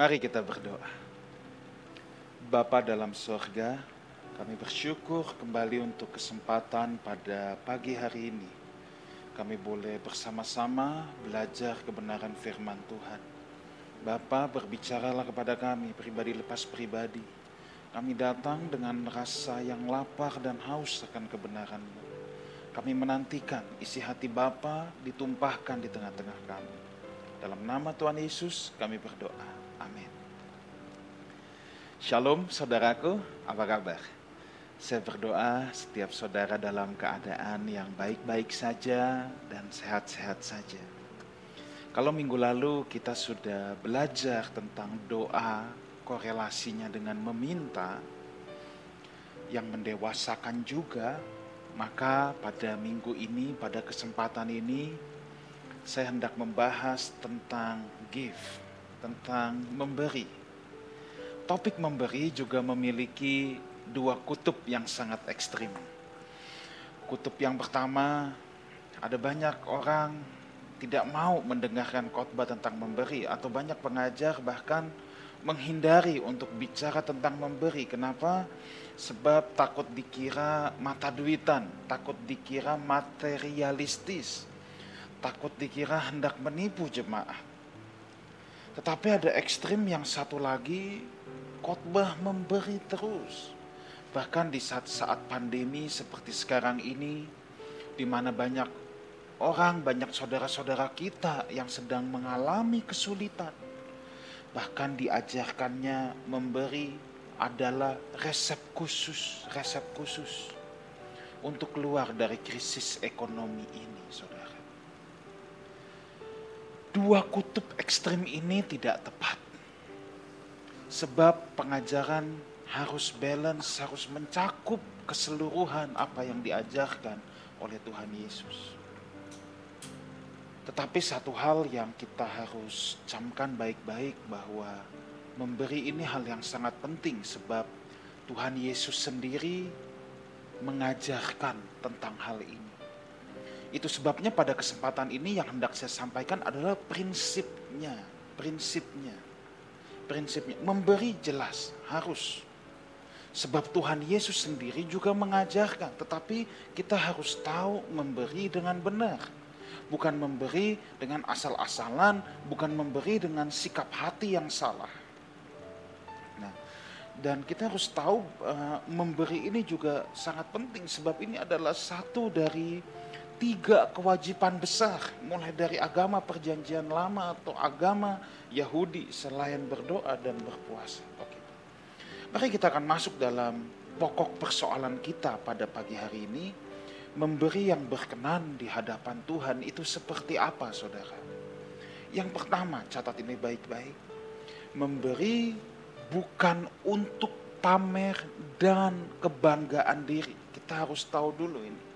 Mari kita berdoa. Bapa dalam sorga, kami bersyukur kembali untuk kesempatan pada pagi hari ini. Kami boleh bersama-sama belajar kebenaran firman Tuhan. Bapa berbicaralah kepada kami pribadi lepas pribadi. Kami datang dengan rasa yang lapar dan haus akan kebenaran-Mu. Kami menantikan isi hati Bapa ditumpahkan di tengah-tengah kami. Dalam nama Tuhan Yesus kami berdoa. Amin. Shalom saudaraku, apa kabar? Saya berdoa setiap saudara dalam keadaan yang baik-baik saja dan sehat-sehat saja. Kalau minggu lalu kita sudah belajar tentang doa, korelasinya dengan meminta, yang mendewasakan juga maka pada minggu ini, pada kesempatan ini, saya hendak membahas tentang give, tentang memberi. Topik memberi juga memiliki dua kutub yang sangat ekstrim. Kutub yang pertama, ada banyak orang tidak mau mendengarkan khotbah tentang memberi atau banyak pengajar bahkan menghindari untuk bicara tentang memberi. Kenapa? Sebab takut dikira mata duitan, takut dikira materialistis, takut dikira hendak menipu jemaah. Tetapi ada ekstrim yang satu lagi, khotbah memberi terus. Bahkan di saat-saat pandemi seperti sekarang ini, di mana banyak orang, banyak saudara-saudara kita yang sedang mengalami kesulitan. Bahkan diajarkannya memberi adalah resep khusus, resep khusus untuk keluar dari krisis ekonomi ini. Dua kutub ekstrim ini tidak tepat. Sebab pengajaran harus balance, harus mencakup keseluruhan apa yang diajarkan oleh Tuhan Yesus. Tetapi satu hal yang kita harus camkan baik-baik bahwa memberi ini hal yang sangat penting sebab Tuhan Yesus sendiri mengajarkan tentang hal ini. Itu sebabnya pada kesempatan ini yang hendak saya sampaikan adalah prinsipnya, prinsipnya. Prinsipnya memberi jelas harus. Sebab Tuhan Yesus sendiri juga mengajarkan, tetapi kita harus tahu memberi dengan benar. Bukan memberi dengan asal-asalan, bukan memberi dengan sikap hati yang salah dan kita harus tahu uh, memberi ini juga sangat penting sebab ini adalah satu dari tiga kewajiban besar mulai dari agama perjanjian lama atau agama Yahudi selain berdoa dan berpuasa. Oke. Mari kita akan masuk dalam pokok persoalan kita pada pagi hari ini. Memberi yang berkenan di hadapan Tuhan itu seperti apa saudara? Yang pertama, catat ini baik-baik. Memberi bukan untuk pamer dan kebanggaan diri. Kita harus tahu dulu ini.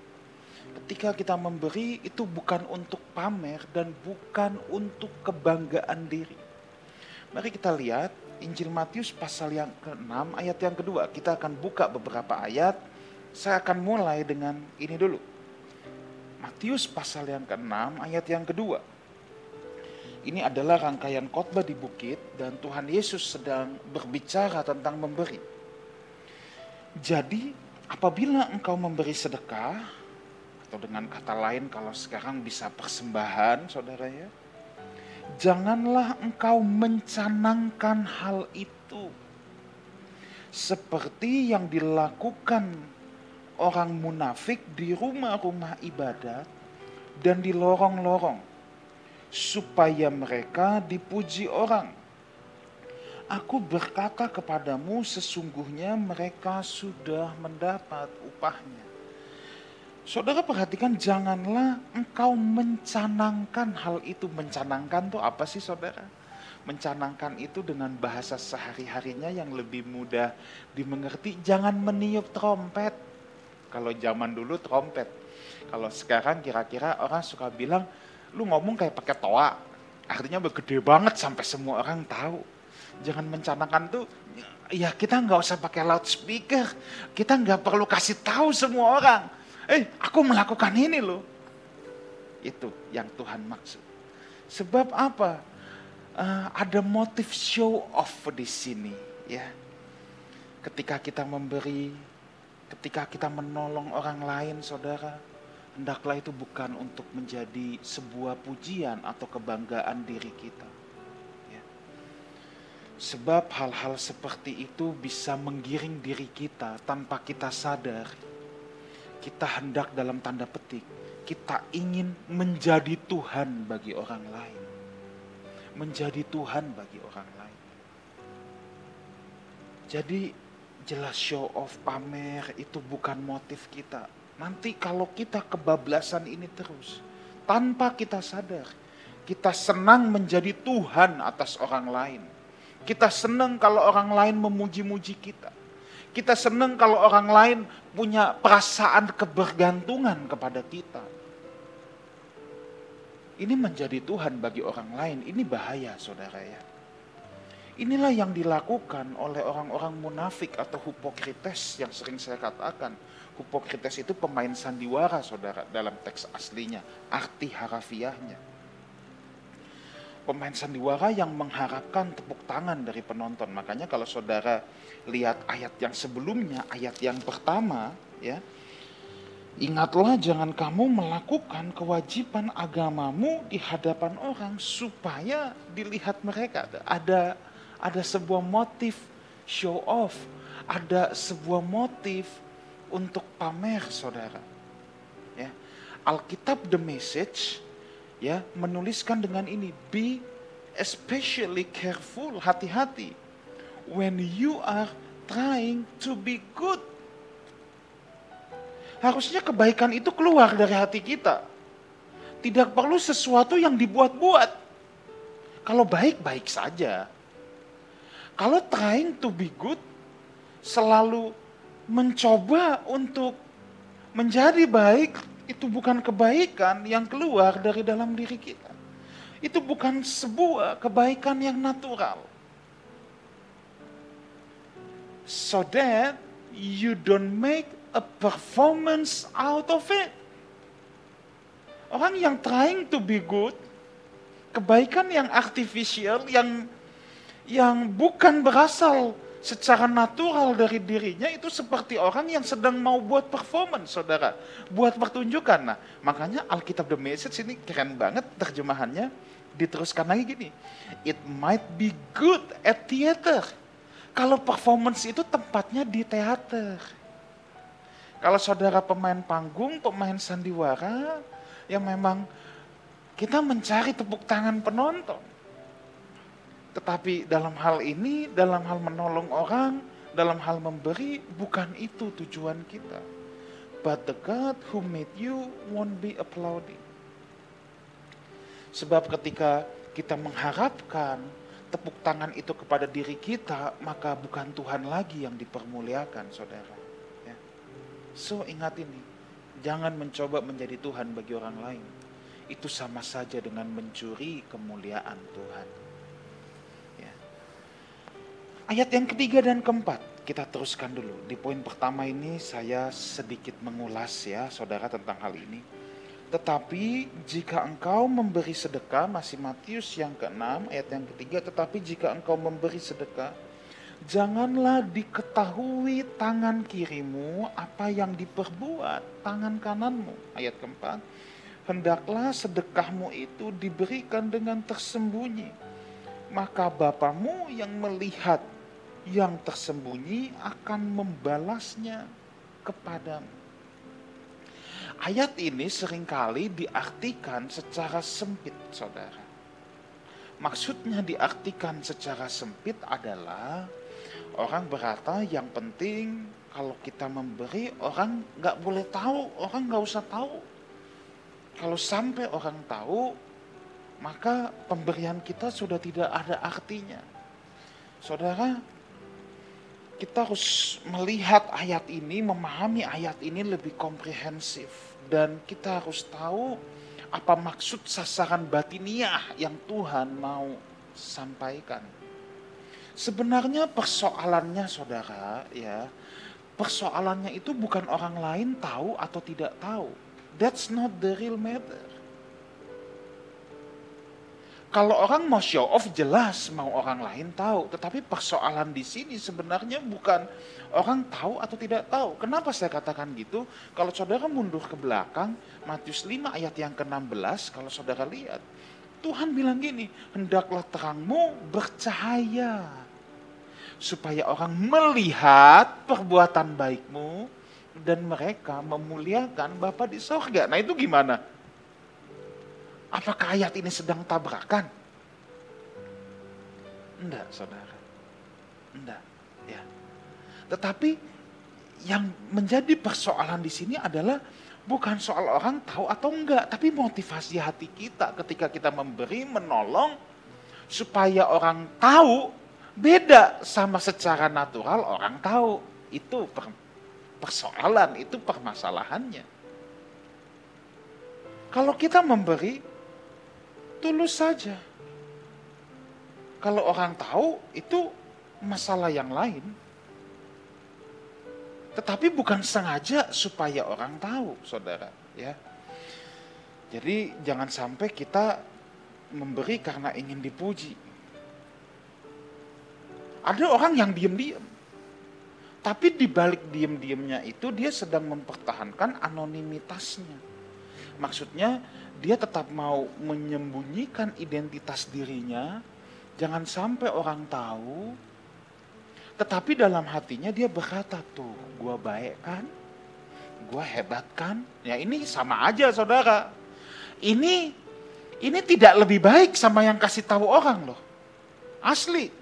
Ketika kita memberi itu bukan untuk pamer dan bukan untuk kebanggaan diri. Mari kita lihat Injil Matius pasal yang ke-6 ayat yang kedua. Kita akan buka beberapa ayat. Saya akan mulai dengan ini dulu. Matius pasal yang ke-6 ayat yang kedua. Ini adalah rangkaian khotbah di bukit dan Tuhan Yesus sedang berbicara tentang memberi. Jadi, apabila engkau memberi sedekah atau dengan kata lain kalau sekarang bisa persembahan, Saudara ya. Janganlah engkau mencanangkan hal itu seperti yang dilakukan orang munafik di rumah-rumah ibadat dan di lorong-lorong supaya mereka dipuji orang. Aku berkata kepadamu, sesungguhnya mereka sudah mendapat upahnya. Saudara perhatikan, janganlah engkau mencanangkan hal itu. Mencanangkan tuh apa sih saudara? Mencanangkan itu dengan bahasa sehari-harinya yang lebih mudah dimengerti. Jangan meniup trompet. Kalau zaman dulu trompet. Kalau sekarang kira-kira orang suka bilang, lu ngomong kayak pakai toa artinya gede banget sampai semua orang tahu jangan mencanangkan tuh ya kita nggak usah pakai loudspeaker kita nggak perlu kasih tahu semua orang eh aku melakukan ini loh itu yang Tuhan maksud sebab apa uh, ada motif show off di sini, ya. Ketika kita memberi, ketika kita menolong orang lain, saudara, hendaklah itu bukan untuk menjadi sebuah pujian atau kebanggaan diri kita. Ya. Sebab hal-hal seperti itu bisa menggiring diri kita tanpa kita sadar. Kita hendak dalam tanda petik, kita ingin menjadi Tuhan bagi orang lain menjadi Tuhan bagi orang lain. Jadi jelas show off pamer itu bukan motif kita. Nanti kalau kita kebablasan ini terus, tanpa kita sadar, kita senang menjadi Tuhan atas orang lain. Kita senang kalau orang lain memuji-muji kita. Kita senang kalau orang lain punya perasaan kebergantungan kepada kita ini menjadi Tuhan bagi orang lain. Ini bahaya, saudara ya. Inilah yang dilakukan oleh orang-orang munafik atau hipokrites yang sering saya katakan. Hipokrites itu pemain sandiwara, saudara, dalam teks aslinya, arti harafiahnya. Pemain sandiwara yang mengharapkan tepuk tangan dari penonton. Makanya kalau saudara lihat ayat yang sebelumnya, ayat yang pertama, ya, Ingatlah jangan kamu melakukan kewajiban agamamu di hadapan orang supaya dilihat mereka. Ada ada sebuah motif show off, ada sebuah motif untuk pamer, Saudara. Ya. Alkitab The Message ya menuliskan dengan ini be especially careful, hati-hati when you are trying to be good Harusnya kebaikan itu keluar dari hati kita. Tidak perlu sesuatu yang dibuat-buat. Kalau baik, baik saja. Kalau trying to be good, selalu mencoba untuk menjadi baik, itu bukan kebaikan yang keluar dari dalam diri kita. Itu bukan sebuah kebaikan yang natural. So that you don't make a performance out of it. Orang yang trying to be good, kebaikan yang artificial, yang yang bukan berasal secara natural dari dirinya itu seperti orang yang sedang mau buat performance, saudara. Buat pertunjukan. Nah, makanya Alkitab The Message ini keren banget terjemahannya. Diteruskan lagi gini. It might be good at theater. Kalau performance itu tempatnya di teater. Kalau saudara pemain panggung, pemain sandiwara, yang memang kita mencari tepuk tangan penonton. Tetapi dalam hal ini, dalam hal menolong orang, dalam hal memberi, bukan itu tujuan kita. But the God who made you won't be applauding. Sebab ketika kita mengharapkan tepuk tangan itu kepada diri kita, maka bukan Tuhan lagi yang dipermuliakan, saudara. So ingat ini, jangan mencoba menjadi Tuhan bagi orang lain. Itu sama saja dengan mencuri kemuliaan Tuhan. Ya. Ayat yang ketiga dan keempat, kita teruskan dulu. Di poin pertama ini saya sedikit mengulas ya saudara tentang hal ini. Tetapi jika engkau memberi sedekah, masih Matius yang ke-6 ayat yang ketiga, tetapi jika engkau memberi sedekah, Janganlah diketahui tangan kirimu apa yang diperbuat tangan kananmu. Ayat keempat. Hendaklah sedekahmu itu diberikan dengan tersembunyi. Maka Bapamu yang melihat yang tersembunyi akan membalasnya kepadamu. Ayat ini sering kali diartikan secara sempit, saudara. Maksudnya diartikan secara sempit adalah Orang berkata yang penting kalau kita memberi orang nggak boleh tahu, orang nggak usah tahu. Kalau sampai orang tahu, maka pemberian kita sudah tidak ada artinya. Saudara, kita harus melihat ayat ini, memahami ayat ini lebih komprehensif. Dan kita harus tahu apa maksud sasaran batiniah yang Tuhan mau sampaikan. Sebenarnya persoalannya saudara ya, persoalannya itu bukan orang lain tahu atau tidak tahu. That's not the real matter. Kalau orang mau show off jelas mau orang lain tahu, tetapi persoalan di sini sebenarnya bukan orang tahu atau tidak tahu. Kenapa saya katakan gitu? Kalau saudara mundur ke belakang, Matius 5 ayat yang ke-16, kalau saudara lihat, Tuhan bilang gini, hendaklah terangmu bercahaya supaya orang melihat perbuatan baikmu dan mereka memuliakan Bapa di sorga. Nah itu gimana? Apakah ayat ini sedang tabrakan? Enggak, saudara. Enggak, ya. Tetapi yang menjadi persoalan di sini adalah bukan soal orang tahu atau enggak, tapi motivasi hati kita ketika kita memberi, menolong, supaya orang tahu beda sama secara natural orang tahu. Itu persoalan, itu permasalahannya. Kalau kita memberi, tulus saja. Kalau orang tahu itu masalah yang lain. Tetapi bukan sengaja supaya orang tahu, saudara. Ya, jadi jangan sampai kita memberi karena ingin dipuji. Ada orang yang diam-diam. Tapi di balik diam-diamnya itu dia sedang mempertahankan anonimitasnya. Maksudnya dia tetap mau menyembunyikan identitas dirinya, jangan sampai orang tahu, tetapi dalam hatinya dia berkata tuh, gue baik kan, gue hebat kan, ya ini sama aja saudara. Ini ini tidak lebih baik sama yang kasih tahu orang loh, asli.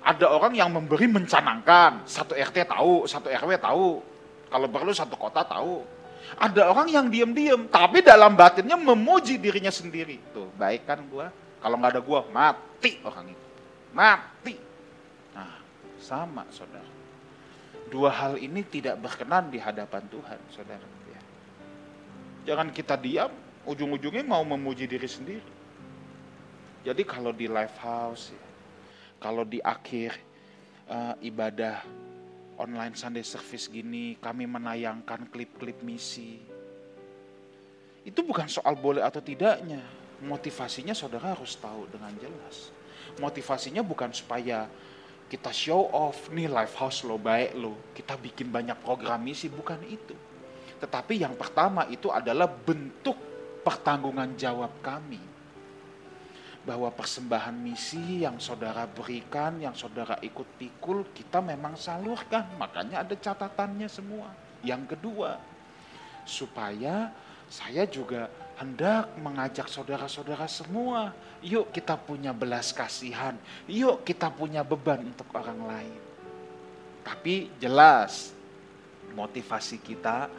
Ada orang yang memberi mencanangkan, satu RT tahu, satu RW tahu, kalau perlu satu kota tahu. Ada orang yang diam-diam, tapi dalam batinnya memuji dirinya sendiri. Tuh, baik kan gua? Kalau nggak ada gua, mati orang itu. Mati. Nah, sama saudara. Dua hal ini tidak berkenan di hadapan Tuhan, saudara. Ya. Jangan kita diam, ujung-ujungnya mau memuji diri sendiri. Jadi kalau di live house, ya, kalau di akhir uh, ibadah online Sunday service gini, kami menayangkan klip-klip misi. Itu bukan soal boleh atau tidaknya. Motivasinya saudara harus tahu dengan jelas. Motivasinya bukan supaya kita show off, nih live house lo baik lo, kita bikin banyak program misi, bukan itu. Tetapi yang pertama itu adalah bentuk pertanggungan jawab kami bahwa persembahan misi yang saudara berikan, yang saudara ikut pikul, kita memang salurkan. Makanya ada catatannya semua. Yang kedua, supaya saya juga hendak mengajak saudara-saudara semua, yuk kita punya belas kasihan, yuk kita punya beban untuk orang lain. Tapi jelas, motivasi kita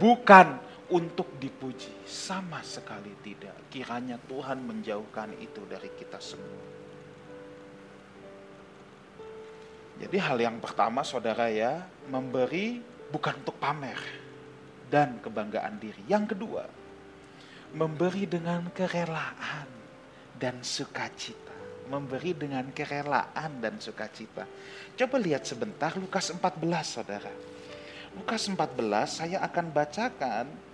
bukan untuk dipuji. Sama sekali tidak. Kiranya Tuhan menjauhkan itu dari kita semua. Jadi hal yang pertama saudara ya, memberi bukan untuk pamer dan kebanggaan diri. Yang kedua, memberi dengan kerelaan dan sukacita. Memberi dengan kerelaan dan sukacita. Coba lihat sebentar Lukas 14 saudara. Lukas 14 saya akan bacakan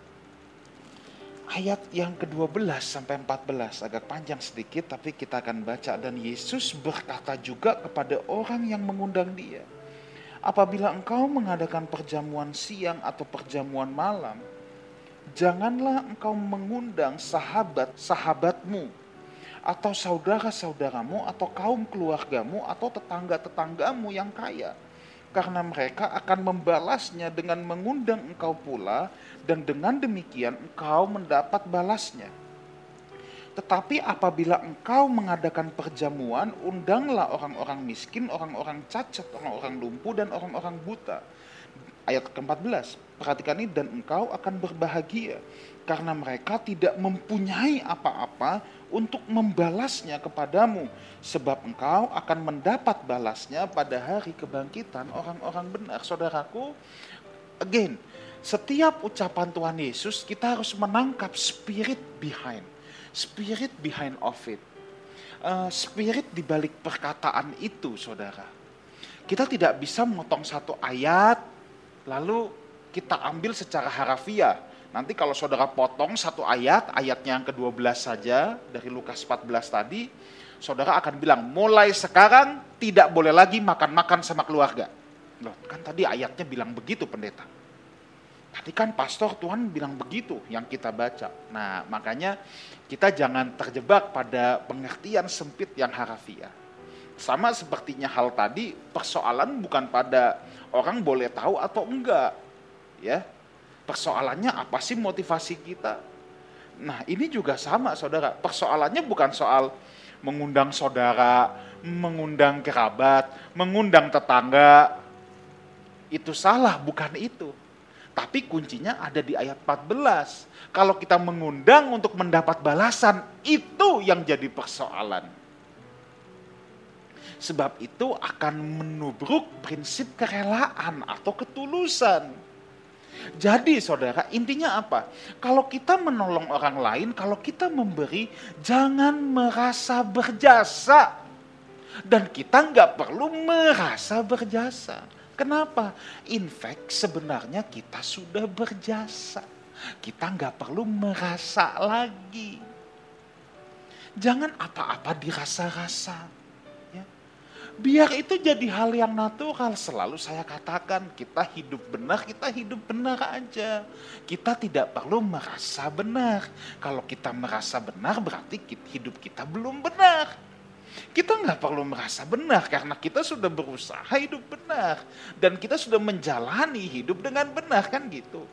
ayat yang ke-12 sampai 14 agak panjang sedikit tapi kita akan baca. Dan Yesus berkata juga kepada orang yang mengundang dia apabila engkau mengadakan perjamuan siang atau perjamuan malam janganlah engkau mengundang sahabat-sahabatmu atau saudara-saudaramu atau kaum keluargamu atau tetangga-tetanggamu yang kaya karena mereka akan membalasnya dengan mengundang engkau pula dan dengan demikian engkau mendapat balasnya. Tetapi apabila engkau mengadakan perjamuan, undanglah orang-orang miskin, orang-orang cacat, orang-orang lumpuh, dan orang-orang buta. Ayat ke-14, perhatikan ini, dan engkau akan berbahagia, karena mereka tidak mempunyai apa-apa untuk membalasnya kepadamu, sebab engkau akan mendapat balasnya pada hari kebangkitan orang-orang benar. Saudaraku, again, setiap ucapan Tuhan Yesus kita harus menangkap spirit behind, spirit behind of it. Uh, spirit di balik perkataan itu, saudara. Kita tidak bisa memotong satu ayat, lalu kita ambil secara harafiah. Nanti kalau saudara potong satu ayat, ayatnya yang ke-12 saja dari Lukas 14 tadi, saudara akan bilang mulai sekarang tidak boleh lagi makan-makan sama keluarga. Loh, kan tadi ayatnya bilang begitu pendeta. Tadi kan pastor Tuhan bilang begitu yang kita baca. Nah makanya kita jangan terjebak pada pengertian sempit yang harafiah. Sama sepertinya hal tadi, persoalan bukan pada orang boleh tahu atau enggak. ya Persoalannya apa sih motivasi kita? Nah ini juga sama saudara, persoalannya bukan soal mengundang saudara, mengundang kerabat, mengundang tetangga. Itu salah, bukan itu. Tapi kuncinya ada di ayat 14. Kalau kita mengundang untuk mendapat balasan, itu yang jadi persoalan. Sebab itu akan menubruk prinsip kerelaan atau ketulusan. Jadi saudara, intinya apa? Kalau kita menolong orang lain, kalau kita memberi, jangan merasa berjasa. Dan kita nggak perlu merasa berjasa. Kenapa? In fact, sebenarnya kita sudah berjasa. Kita nggak perlu merasa lagi. Jangan apa-apa dirasa-rasa biar itu jadi hal yang natural. Selalu saya katakan, kita hidup benar, kita hidup benar aja. Kita tidak perlu merasa benar. Kalau kita merasa benar, berarti hidup kita belum benar. Kita nggak perlu merasa benar karena kita sudah berusaha hidup benar dan kita sudah menjalani hidup dengan benar kan gitu.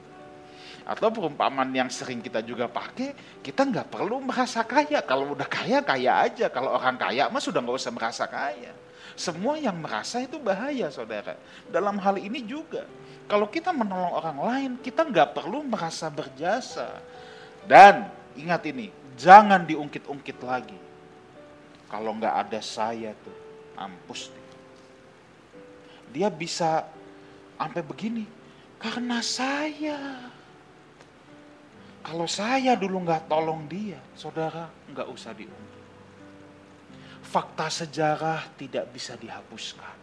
Atau perumpamaan yang sering kita juga pakai, kita nggak perlu merasa kaya. Kalau udah kaya, kaya aja. Kalau orang kaya mah sudah nggak usah merasa kaya. Semua yang merasa itu bahaya saudara. Dalam hal ini juga. Kalau kita menolong orang lain, kita nggak perlu merasa berjasa. Dan ingat ini, jangan diungkit-ungkit lagi. Kalau nggak ada saya tuh, ampus deh. Dia bisa sampai begini, karena saya. Kalau saya dulu nggak tolong dia, saudara nggak usah diungkit fakta sejarah tidak bisa dihapuskan.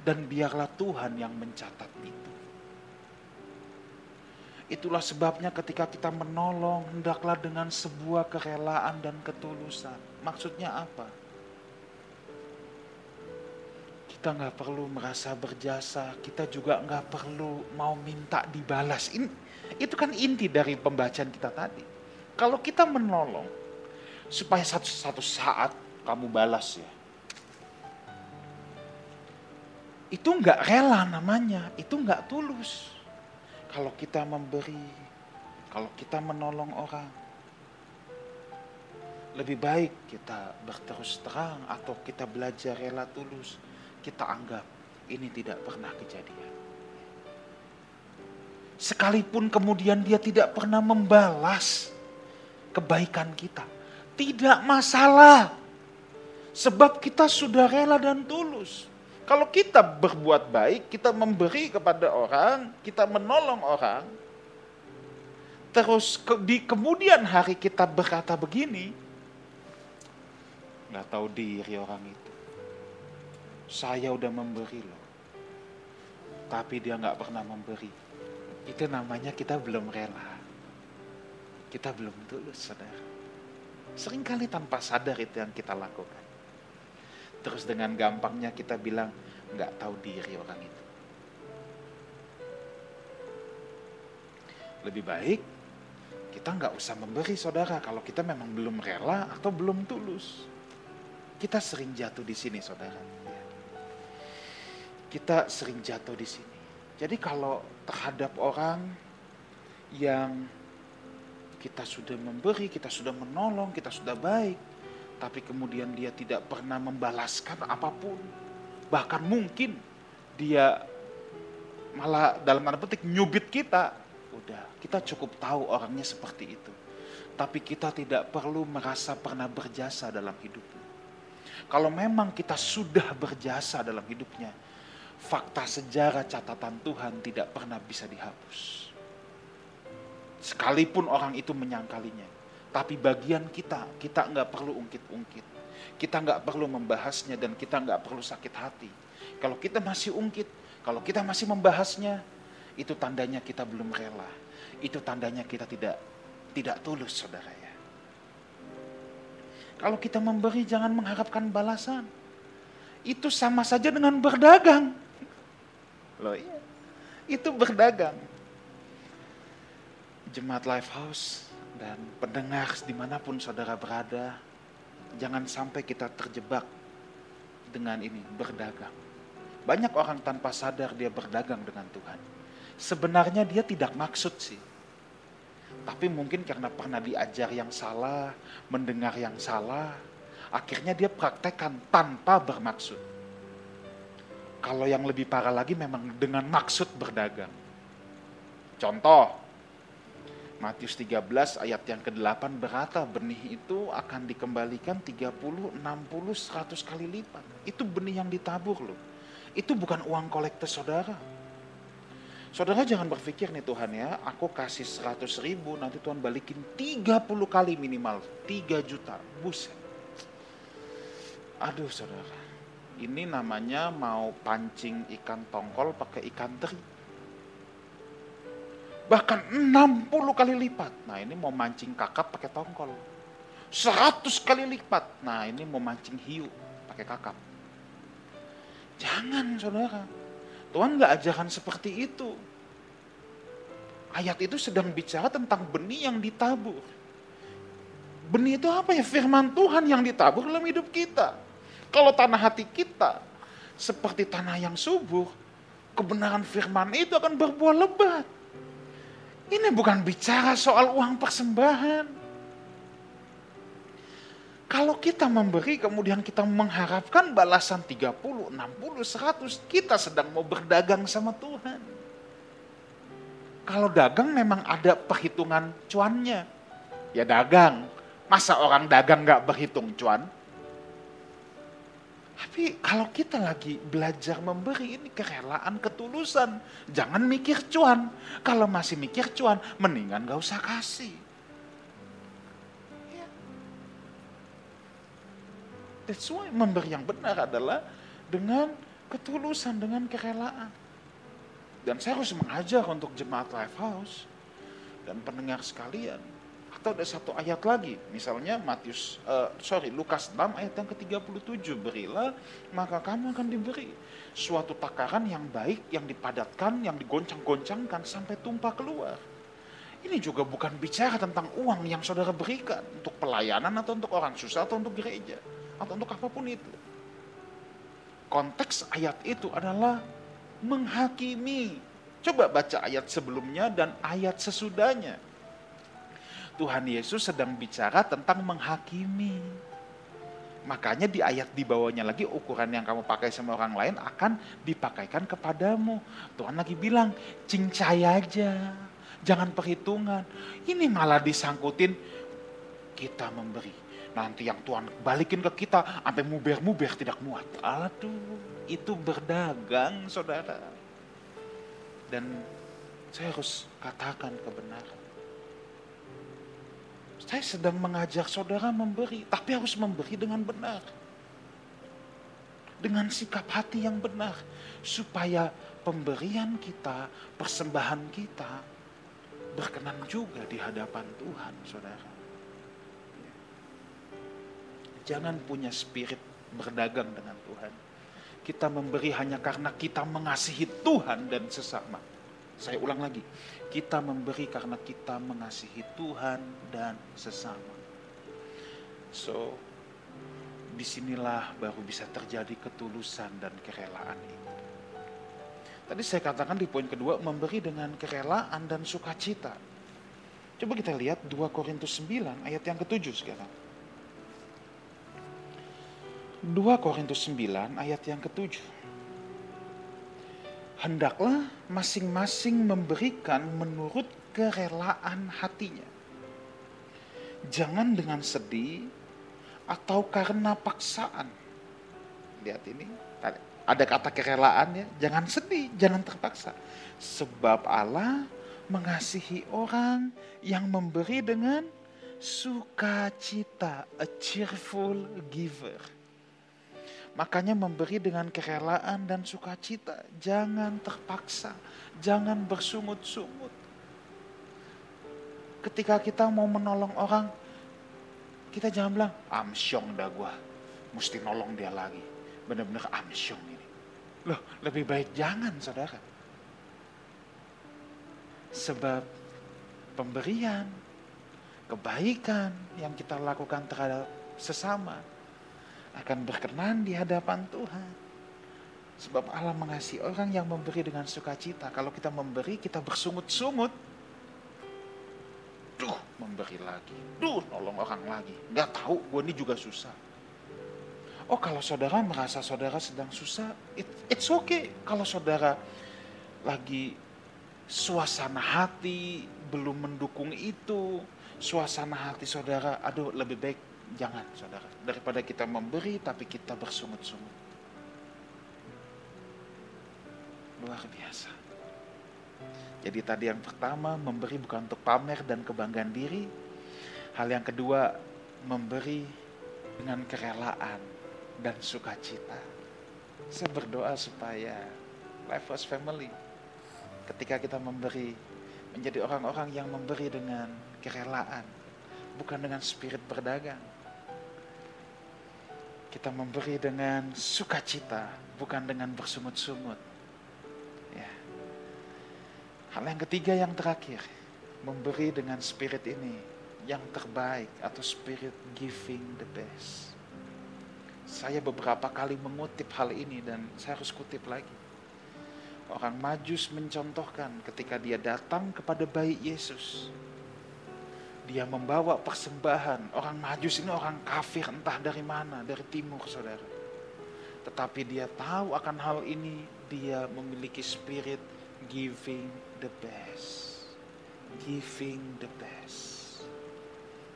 Dan biarlah Tuhan yang mencatat itu. Itulah sebabnya ketika kita menolong, hendaklah dengan sebuah kerelaan dan ketulusan. Maksudnya apa? Kita nggak perlu merasa berjasa, kita juga nggak perlu mau minta dibalas. Ini, itu kan inti dari pembacaan kita tadi. Kalau kita menolong, supaya satu, satu saat kamu balas ya. Itu nggak rela namanya, itu nggak tulus. Kalau kita memberi, kalau kita menolong orang, lebih baik kita berterus terang atau kita belajar rela tulus. Kita anggap ini tidak pernah kejadian. Sekalipun kemudian dia tidak pernah membalas kebaikan kita, tidak masalah. Sebab kita sudah rela dan tulus. Kalau kita berbuat baik, kita memberi kepada orang, kita menolong orang, terus ke, di kemudian hari kita berkata begini, nggak tahu diri orang itu. Saya udah memberi loh, tapi dia nggak pernah memberi. Itu namanya kita belum rela. Kita belum tulus, saudara. Seringkali tanpa sadar itu yang kita lakukan. Terus dengan gampangnya kita bilang nggak tahu diri orang itu. Lebih baik kita nggak usah memberi saudara kalau kita memang belum rela atau belum tulus. Kita sering jatuh di sini saudara. Kita sering jatuh di sini. Jadi kalau terhadap orang yang kita sudah memberi, kita sudah menolong, kita sudah baik, tapi kemudian dia tidak pernah membalaskan apa pun. Bahkan mungkin dia malah dalam tanda petik nyubit kita. Udah, kita cukup tahu orangnya seperti itu. Tapi kita tidak perlu merasa pernah berjasa dalam hidupnya. Kalau memang kita sudah berjasa dalam hidupnya, fakta sejarah catatan Tuhan tidak pernah bisa dihapus. Sekalipun orang itu menyangkalinya. Tapi bagian kita, kita nggak perlu ungkit-ungkit. Kita nggak perlu membahasnya dan kita nggak perlu sakit hati. Kalau kita masih ungkit, kalau kita masih membahasnya, itu tandanya kita belum rela. Itu tandanya kita tidak tidak tulus, saudara ya. Kalau kita memberi jangan mengharapkan balasan. Itu sama saja dengan berdagang. Loh iya, itu berdagang. Jemaat Lifehouse dan pendengar di mana pun saudara berada, jangan sampai kita terjebak dengan ini, berdagang. Banyak orang tanpa sadar dia berdagang dengan Tuhan. Sebenarnya dia tidak maksud sih. Tapi mungkin karena pernah diajar yang salah, mendengar yang salah, akhirnya dia praktekkan tanpa bermaksud. Kalau yang lebih parah lagi memang dengan maksud berdagang. Contoh, Matius 13 ayat yang ke-8 berkata benih itu akan dikembalikan 30, 60, 100 kali lipat. Itu benih yang ditabur loh. Itu bukan uang kolektor saudara. Saudara jangan berpikir nih Tuhan ya, aku kasih 100 ribu, nanti Tuhan balikin 30 kali minimal, 3 juta. Buset. Aduh saudara, ini namanya mau pancing ikan tongkol pakai ikan teri Bahkan 60 kali lipat. Nah ini mau mancing kakap pakai tongkol. 100 kali lipat. Nah ini mau mancing hiu pakai kakap. Jangan saudara. Tuhan nggak ajarkan seperti itu. Ayat itu sedang bicara tentang benih yang ditabur. Benih itu apa ya? Firman Tuhan yang ditabur dalam hidup kita. Kalau tanah hati kita seperti tanah yang subur, kebenaran firman itu akan berbuah lebat. Ini bukan bicara soal uang persembahan. Kalau kita memberi kemudian kita mengharapkan balasan 30, 60, 100, kita sedang mau berdagang sama Tuhan. Kalau dagang memang ada perhitungan cuannya. Ya dagang. Masa orang dagang gak berhitung cuan? Tapi kalau kita lagi belajar memberi ini kerelaan, ketulusan. Jangan mikir cuan. Kalau masih mikir cuan, mendingan gak usah kasih. Ya. That's why memberi yang benar adalah dengan ketulusan, dengan kerelaan. Dan saya harus mengajar untuk jemaat Lifehouse dan pendengar sekalian atau ada satu ayat lagi, misalnya Matius, uh, sorry Lukas 6 ayat yang ke-37, berilah maka kamu akan diberi suatu takaran yang baik, yang dipadatkan, yang digoncang-goncangkan sampai tumpah keluar. Ini juga bukan bicara tentang uang yang saudara berikan untuk pelayanan atau untuk orang susah atau untuk gereja atau untuk apa pun itu. Konteks ayat itu adalah menghakimi. Coba baca ayat sebelumnya dan ayat sesudahnya Tuhan Yesus sedang bicara tentang menghakimi. Makanya di ayat di bawahnya lagi ukuran yang kamu pakai sama orang lain akan dipakaikan kepadamu. Tuhan lagi bilang, cincai aja. Jangan perhitungan. Ini malah disangkutin kita memberi. Nanti yang Tuhan balikin ke kita sampai muber-muber tidak muat. Aduh, itu berdagang saudara. Dan saya harus katakan kebenaran. Saya sedang mengajak saudara memberi, tapi harus memberi dengan benar. Dengan sikap hati yang benar. Supaya pemberian kita, persembahan kita, berkenan juga di hadapan Tuhan, saudara. Jangan punya spirit berdagang dengan Tuhan. Kita memberi hanya karena kita mengasihi Tuhan dan sesama. Saya ulang lagi, kita memberi karena kita mengasihi Tuhan dan sesama. So, di sinilah baru bisa terjadi ketulusan dan kerelaan itu. Tadi saya katakan di poin kedua, memberi dengan kerelaan dan sukacita. Coba kita lihat 2 Korintus 9 ayat yang ketujuh sekarang. 2 Korintus 9 ayat yang ketujuh hendaklah masing-masing memberikan menurut kerelaan hatinya. Jangan dengan sedih atau karena paksaan. Lihat ini, ada kata kerelaan ya, jangan sedih, jangan terpaksa. Sebab Allah mengasihi orang yang memberi dengan sukacita, a cheerful giver. Makanya memberi dengan kerelaan dan sukacita. Jangan terpaksa. Jangan bersungut-sungut. Ketika kita mau menolong orang, kita jangan bilang, amsyong dah gua. Mesti nolong dia lagi. Benar-benar amsyong ini. Loh, lebih baik jangan saudara. Sebab pemberian, kebaikan yang kita lakukan terhadap sesama akan berkenan di hadapan Tuhan. Sebab Allah mengasihi orang yang memberi dengan sukacita. Kalau kita memberi, kita bersungut-sungut. Duh, memberi lagi. Duh, nolong orang lagi. Gak tahu, gue ini juga susah. Oh, kalau saudara merasa saudara sedang susah, it, it's okay. Kalau saudara lagi suasana hati belum mendukung itu, suasana hati saudara, aduh lebih baik Jangan saudara. Daripada kita memberi tapi kita bersungut-sungut. Luar biasa. Jadi tadi yang pertama memberi bukan untuk pamer dan kebanggaan diri. Hal yang kedua memberi dengan kerelaan dan sukacita. Saya berdoa supaya Life was Family ketika kita memberi menjadi orang-orang yang memberi dengan kerelaan bukan dengan spirit berdagang kita memberi dengan sukacita, bukan dengan bersungut-sungut. Ya. Hal yang ketiga yang terakhir, memberi dengan spirit ini yang terbaik atau spirit giving the best. Saya beberapa kali mengutip hal ini dan saya harus kutip lagi. Orang Majus mencontohkan ketika dia datang kepada bayi Yesus dia membawa persembahan. Orang Majus ini orang kafir entah dari mana, dari timur saudara. Tetapi dia tahu akan hal ini, dia memiliki spirit giving the best. Giving the best.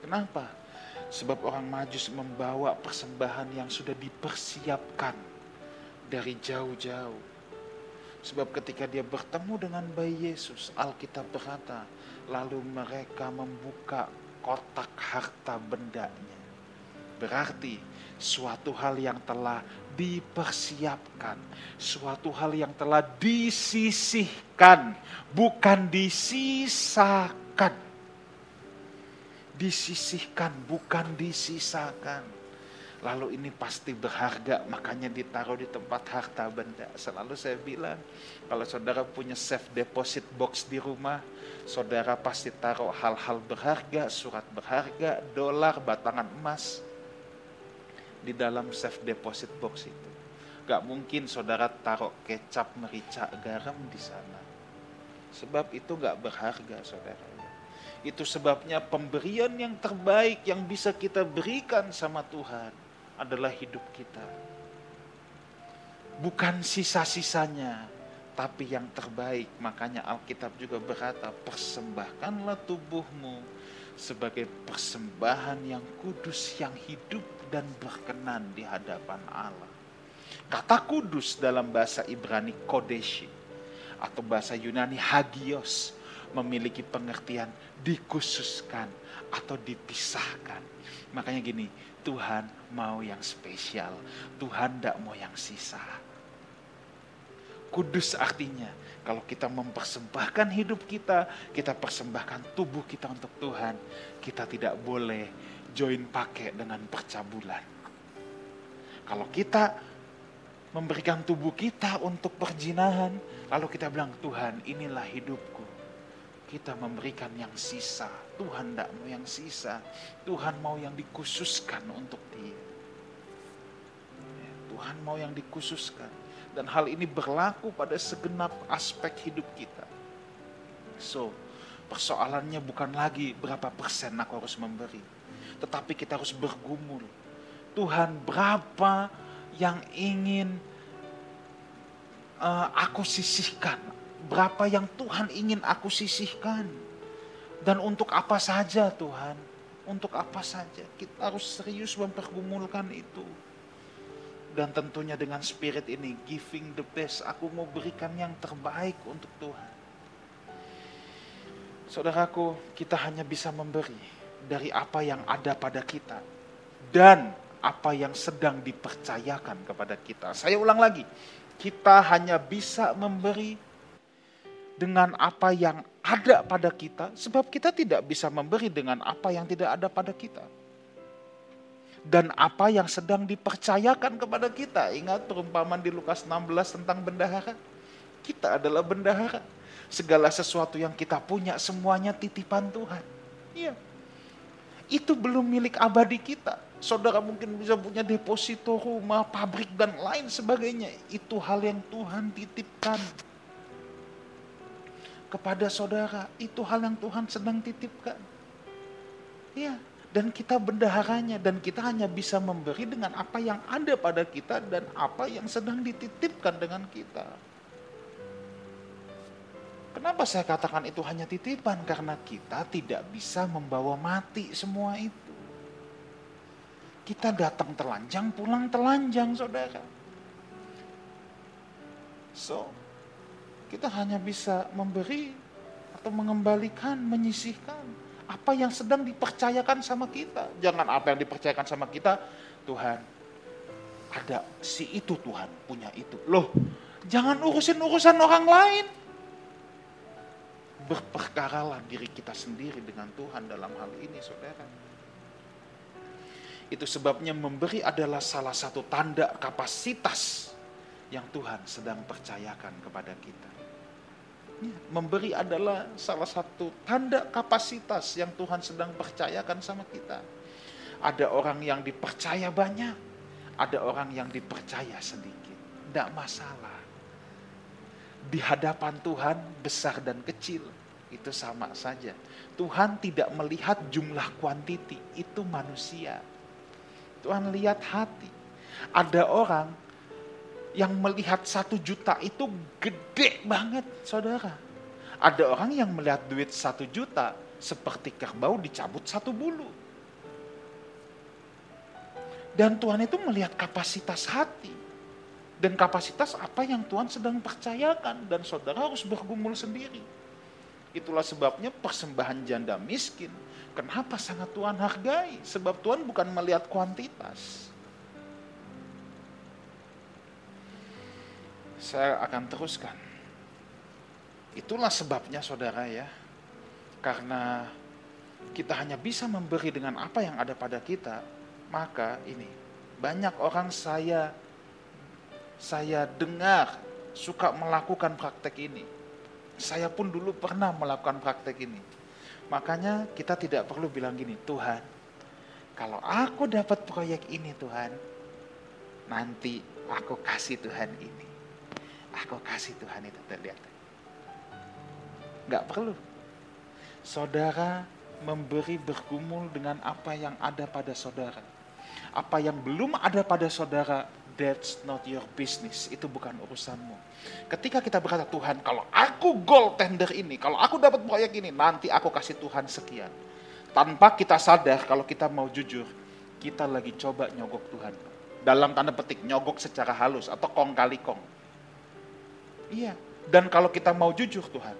Kenapa? Sebab orang Majus membawa persembahan yang sudah dipersiapkan dari jauh-jauh Sebab ketika dia bertemu dengan bayi Yesus, Alkitab berkata, lalu mereka membuka kotak harta bendanya. Berarti suatu hal yang telah dipersiapkan, suatu hal yang telah disisihkan, bukan disisakan. Disisihkan, bukan disisakan lalu ini pasti berharga makanya ditaruh di tempat harta benda. Selalu saya bilang kalau saudara punya safe deposit box di rumah saudara pasti taruh hal-hal berharga surat berharga dolar batangan emas di dalam safe deposit box itu. Gak mungkin saudara taruh kecap merica garam di sana. Sebab itu gak berharga saudara. Itu sebabnya pemberian yang terbaik yang bisa kita berikan sama Tuhan adalah hidup kita. Bukan sisa-sisanya, tapi yang terbaik. Makanya Alkitab juga berkata, persembahkanlah tubuhmu sebagai persembahan yang kudus, yang hidup dan berkenan di hadapan Allah. Kata kudus dalam bahasa Ibrani kodeshi atau bahasa Yunani hagios memiliki pengertian dikhususkan atau dipisahkan. Makanya gini, Tuhan mau yang spesial. Tuhan tidak mau yang sisa. Kudus artinya kalau kita mempersembahkan hidup kita, kita persembahkan tubuh kita untuk Tuhan, kita tidak boleh join pakai dengan percabulan. Kalau kita memberikan tubuh kita untuk perjinahan, lalu kita bilang, Tuhan inilah hidupku kita memberikan yang sisa. Tuhan tidak mau yang sisa. Tuhan mau yang dikhususkan untuk dia. Ya, Tuhan mau yang dikhususkan. Dan hal ini berlaku pada segenap aspek hidup kita. So, persoalannya bukan lagi berapa persen aku harus memberi. Tetapi kita harus bergumul. Tuhan berapa yang ingin uh, aku sisihkan, berapa yang Tuhan ingin aku sisihkan. Dan untuk apa saja Tuhan? Untuk apa saja? Kita harus serius mempergumulkan itu. Dan tentunya dengan spirit ini, giving the best. Aku mau berikan yang terbaik untuk Tuhan. Saudaraku, kita hanya bisa memberi dari apa yang ada pada kita. Dan apa yang sedang dipercayakan kepada kita. Saya ulang lagi, kita hanya bisa memberi dengan apa yang ada pada kita, sebab kita tidak bisa memberi dengan apa yang tidak ada pada kita. Dan apa yang sedang dipercayakan kepada kita. Ingat perumpamaan di Lukas 16 tentang bendahara. Kita adalah bendahara. Segala sesuatu yang kita punya semuanya titipan Tuhan. Iya. Itu belum milik abadi kita. Saudara mungkin bisa punya deposito rumah, pabrik dan lain sebagainya. Itu hal yang Tuhan titipkan kepada saudara. Itu hal yang Tuhan sedang titipkan. Ya, dan kita bendaharanya dan kita hanya bisa memberi dengan apa yang ada pada kita dan apa yang sedang dititipkan dengan kita. Kenapa saya katakan itu hanya titipan? Karena kita tidak bisa membawa mati semua itu. Kita datang telanjang, pulang telanjang, saudara. So, kita hanya bisa memberi atau mengembalikan, menyisihkan apa yang sedang dipercayakan sama kita. Jangan apa yang dipercayakan sama kita, Tuhan, ada si itu Tuhan punya itu. Loh, jangan urusin urusan orang lain. Berperkaralah diri kita sendiri dengan Tuhan dalam hal ini, saudara. Itu sebabnya memberi adalah salah satu tanda kapasitas yang Tuhan sedang percayakan kepada kita. Memberi adalah salah satu tanda kapasitas yang Tuhan sedang percayakan sama kita. Ada orang yang dipercaya banyak, ada orang yang dipercaya sedikit. Tidak masalah. Di hadapan Tuhan besar dan kecil itu sama saja. Tuhan tidak melihat jumlah kuantiti, itu manusia. Tuhan lihat hati. Ada orang yang melihat satu juta itu gede banget, saudara. Ada orang yang melihat duit satu juta seperti kerbau dicabut satu bulu. Dan Tuhan itu melihat kapasitas hati. Dan kapasitas apa yang Tuhan sedang percayakan. Dan saudara harus bergumul sendiri. Itulah sebabnya persembahan janda miskin. Kenapa sangat Tuhan hargai? Sebab Tuhan bukan melihat kuantitas saya akan teruskan. Itulah sebabnya saudara ya, karena kita hanya bisa memberi dengan apa yang ada pada kita, maka ini banyak orang saya saya dengar suka melakukan praktek ini. Saya pun dulu pernah melakukan praktek ini. Makanya kita tidak perlu bilang gini, Tuhan, kalau aku dapat proyek ini Tuhan, nanti aku kasih Tuhan ini. Aku kasih Tuhan itu terlihat. Gak perlu. Saudara memberi bergumul dengan apa yang ada pada saudara. Apa yang belum ada pada saudara, that's not your business. Itu bukan urusanmu. Ketika kita berkata, Tuhan, kalau aku goal tender ini, kalau aku dapat proyek ini, nanti aku kasih Tuhan sekian. Tanpa kita sadar kalau kita mau jujur, kita lagi coba nyogok Tuhan. Dalam tanda petik, nyogok secara halus atau kong kali kong Iya. Dan kalau kita mau jujur Tuhan,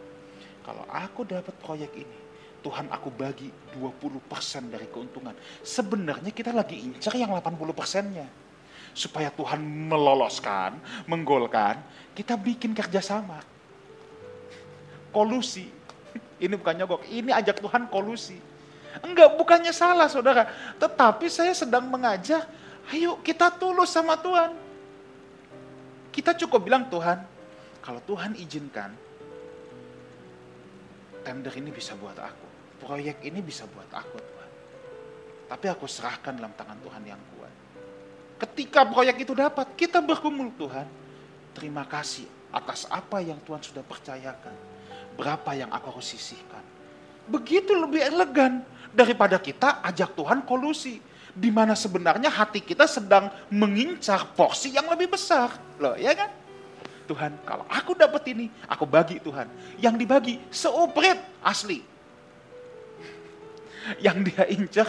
kalau aku dapat proyek ini, Tuhan aku bagi 20% dari keuntungan. Sebenarnya kita lagi incar yang 80 persennya. Supaya Tuhan meloloskan, menggolkan, kita bikin kerjasama. Kolusi. Ini bukan nyogok, ini ajak Tuhan kolusi. Enggak, bukannya salah saudara. Tetapi saya sedang mengajak, ayo kita tulus sama Tuhan. Kita cukup bilang Tuhan, kalau Tuhan izinkan, tender ini bisa buat aku. Proyek ini bisa buat aku, Tuhan. Tapi aku serahkan dalam tangan Tuhan yang kuat. Ketika proyek itu dapat, kita berkumul Tuhan. Terima kasih atas apa yang Tuhan sudah percayakan. Berapa yang aku harus sisihkan. Begitu lebih elegan daripada kita ajak Tuhan kolusi. Di mana sebenarnya hati kita sedang mengincar porsi yang lebih besar. Loh, ya kan? Tuhan kalau aku dapat ini, aku bagi Tuhan. Yang dibagi seuprit asli. Yang dia incar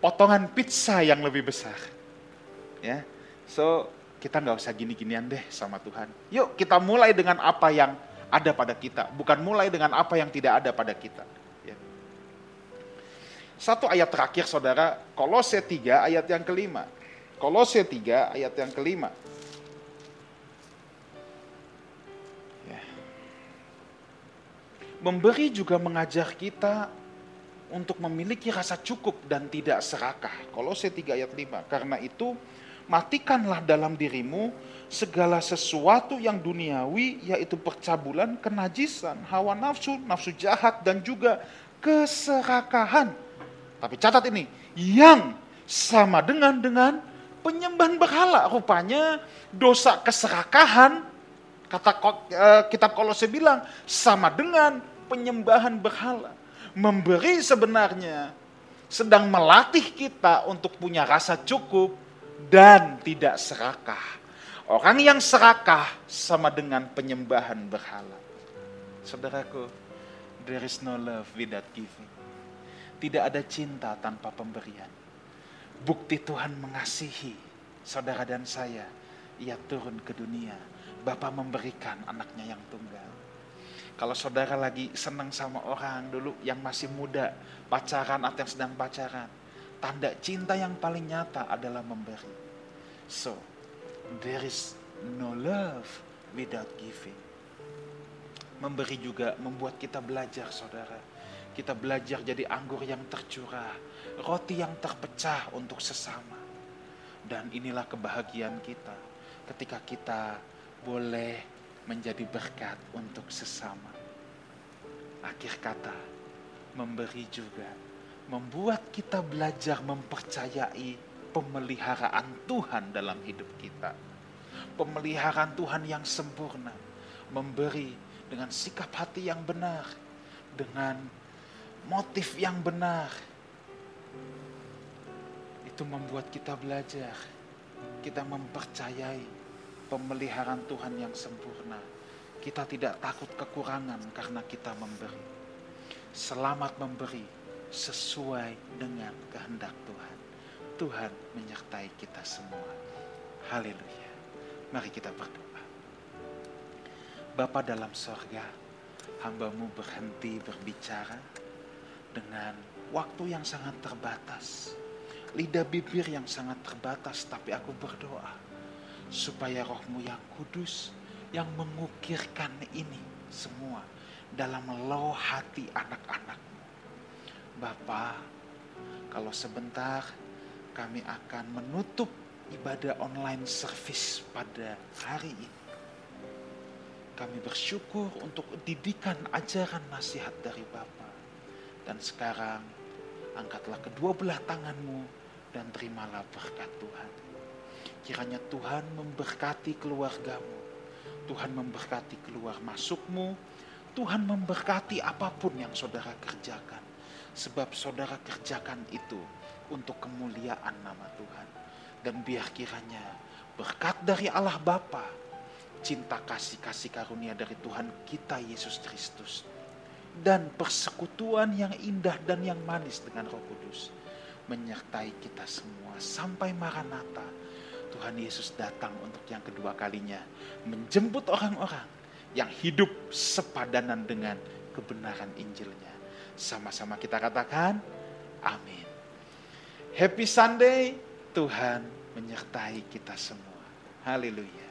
potongan pizza yang lebih besar. Ya, so kita nggak usah gini-ginian deh sama Tuhan. Yuk kita mulai dengan apa yang ada pada kita, bukan mulai dengan apa yang tidak ada pada kita. Ya. Satu ayat terakhir saudara, Kolose 3 ayat yang kelima. Kolose 3 ayat yang kelima. Memberi juga mengajar kita untuk memiliki rasa cukup dan tidak serakah. Kolose 3 ayat 5. Karena itu, matikanlah dalam dirimu segala sesuatu yang duniawi, yaitu percabulan, kenajisan, hawa nafsu, nafsu jahat, dan juga keserakahan tapi catat ini, yang sama dengan dengan penyembahan berhala. Rupanya dosa keserakahan, kata uh, kitab Kolose bilang, sama dengan penyembahan berhala. Memberi sebenarnya sedang melatih kita untuk punya rasa cukup dan tidak serakah. Orang yang serakah sama dengan penyembahan berhala. Saudaraku, there is no love without giving. Tidak ada cinta tanpa pemberian. Bukti Tuhan mengasihi saudara dan saya. Ia turun ke dunia. Bapa memberikan anaknya yang tunggal. Kalau saudara lagi senang sama orang dulu yang masih muda, pacaran atau yang sedang pacaran, tanda cinta yang paling nyata adalah memberi. So, there is no love without giving. Memberi juga membuat kita belajar, saudara kita belajar jadi anggur yang tercurah, roti yang terpecah untuk sesama. Dan inilah kebahagiaan kita ketika kita boleh menjadi berkat untuk sesama. Akhir kata, memberi juga membuat kita belajar mempercayai pemeliharaan Tuhan dalam hidup kita. Pemeliharaan Tuhan yang sempurna, memberi dengan sikap hati yang benar, dengan motif yang benar. Itu membuat kita belajar, kita mempercayai pemeliharaan Tuhan yang sempurna. Kita tidak takut kekurangan karena kita memberi. Selamat memberi sesuai dengan kehendak Tuhan. Tuhan menyertai kita semua. Haleluya. Mari kita berdoa. Bapa dalam sorga, hambamu berhenti berbicara dengan waktu yang sangat terbatas, lidah bibir yang sangat terbatas, tapi aku berdoa supaya rohmu yang kudus yang mengukirkan ini semua dalam loh hati anak-anakmu. Bapa, kalau sebentar kami akan menutup ibadah online service pada hari ini. Kami bersyukur untuk didikan ajaran nasihat dari Bapak dan sekarang angkatlah kedua belah tanganmu dan terimalah berkat Tuhan. Kiranya Tuhan memberkati keluargamu. Tuhan memberkati keluar masukmu. Tuhan memberkati apa pun yang saudara kerjakan. Sebab saudara kerjakan itu untuk kemuliaan nama Tuhan. Dan biar kiranya berkat dari Allah Bapa, cinta kasih-kasih karunia dari Tuhan kita Yesus Kristus dan persekutuan yang indah dan yang manis dengan Roh Kudus menyertai kita semua sampai Maranatha. Tuhan Yesus datang untuk yang kedua kalinya menjemput orang-orang yang hidup sepadanan dengan kebenaran Injilnya. Sama-sama kita katakan, amin. Happy Sunday, Tuhan menyertai kita semua. Haleluya.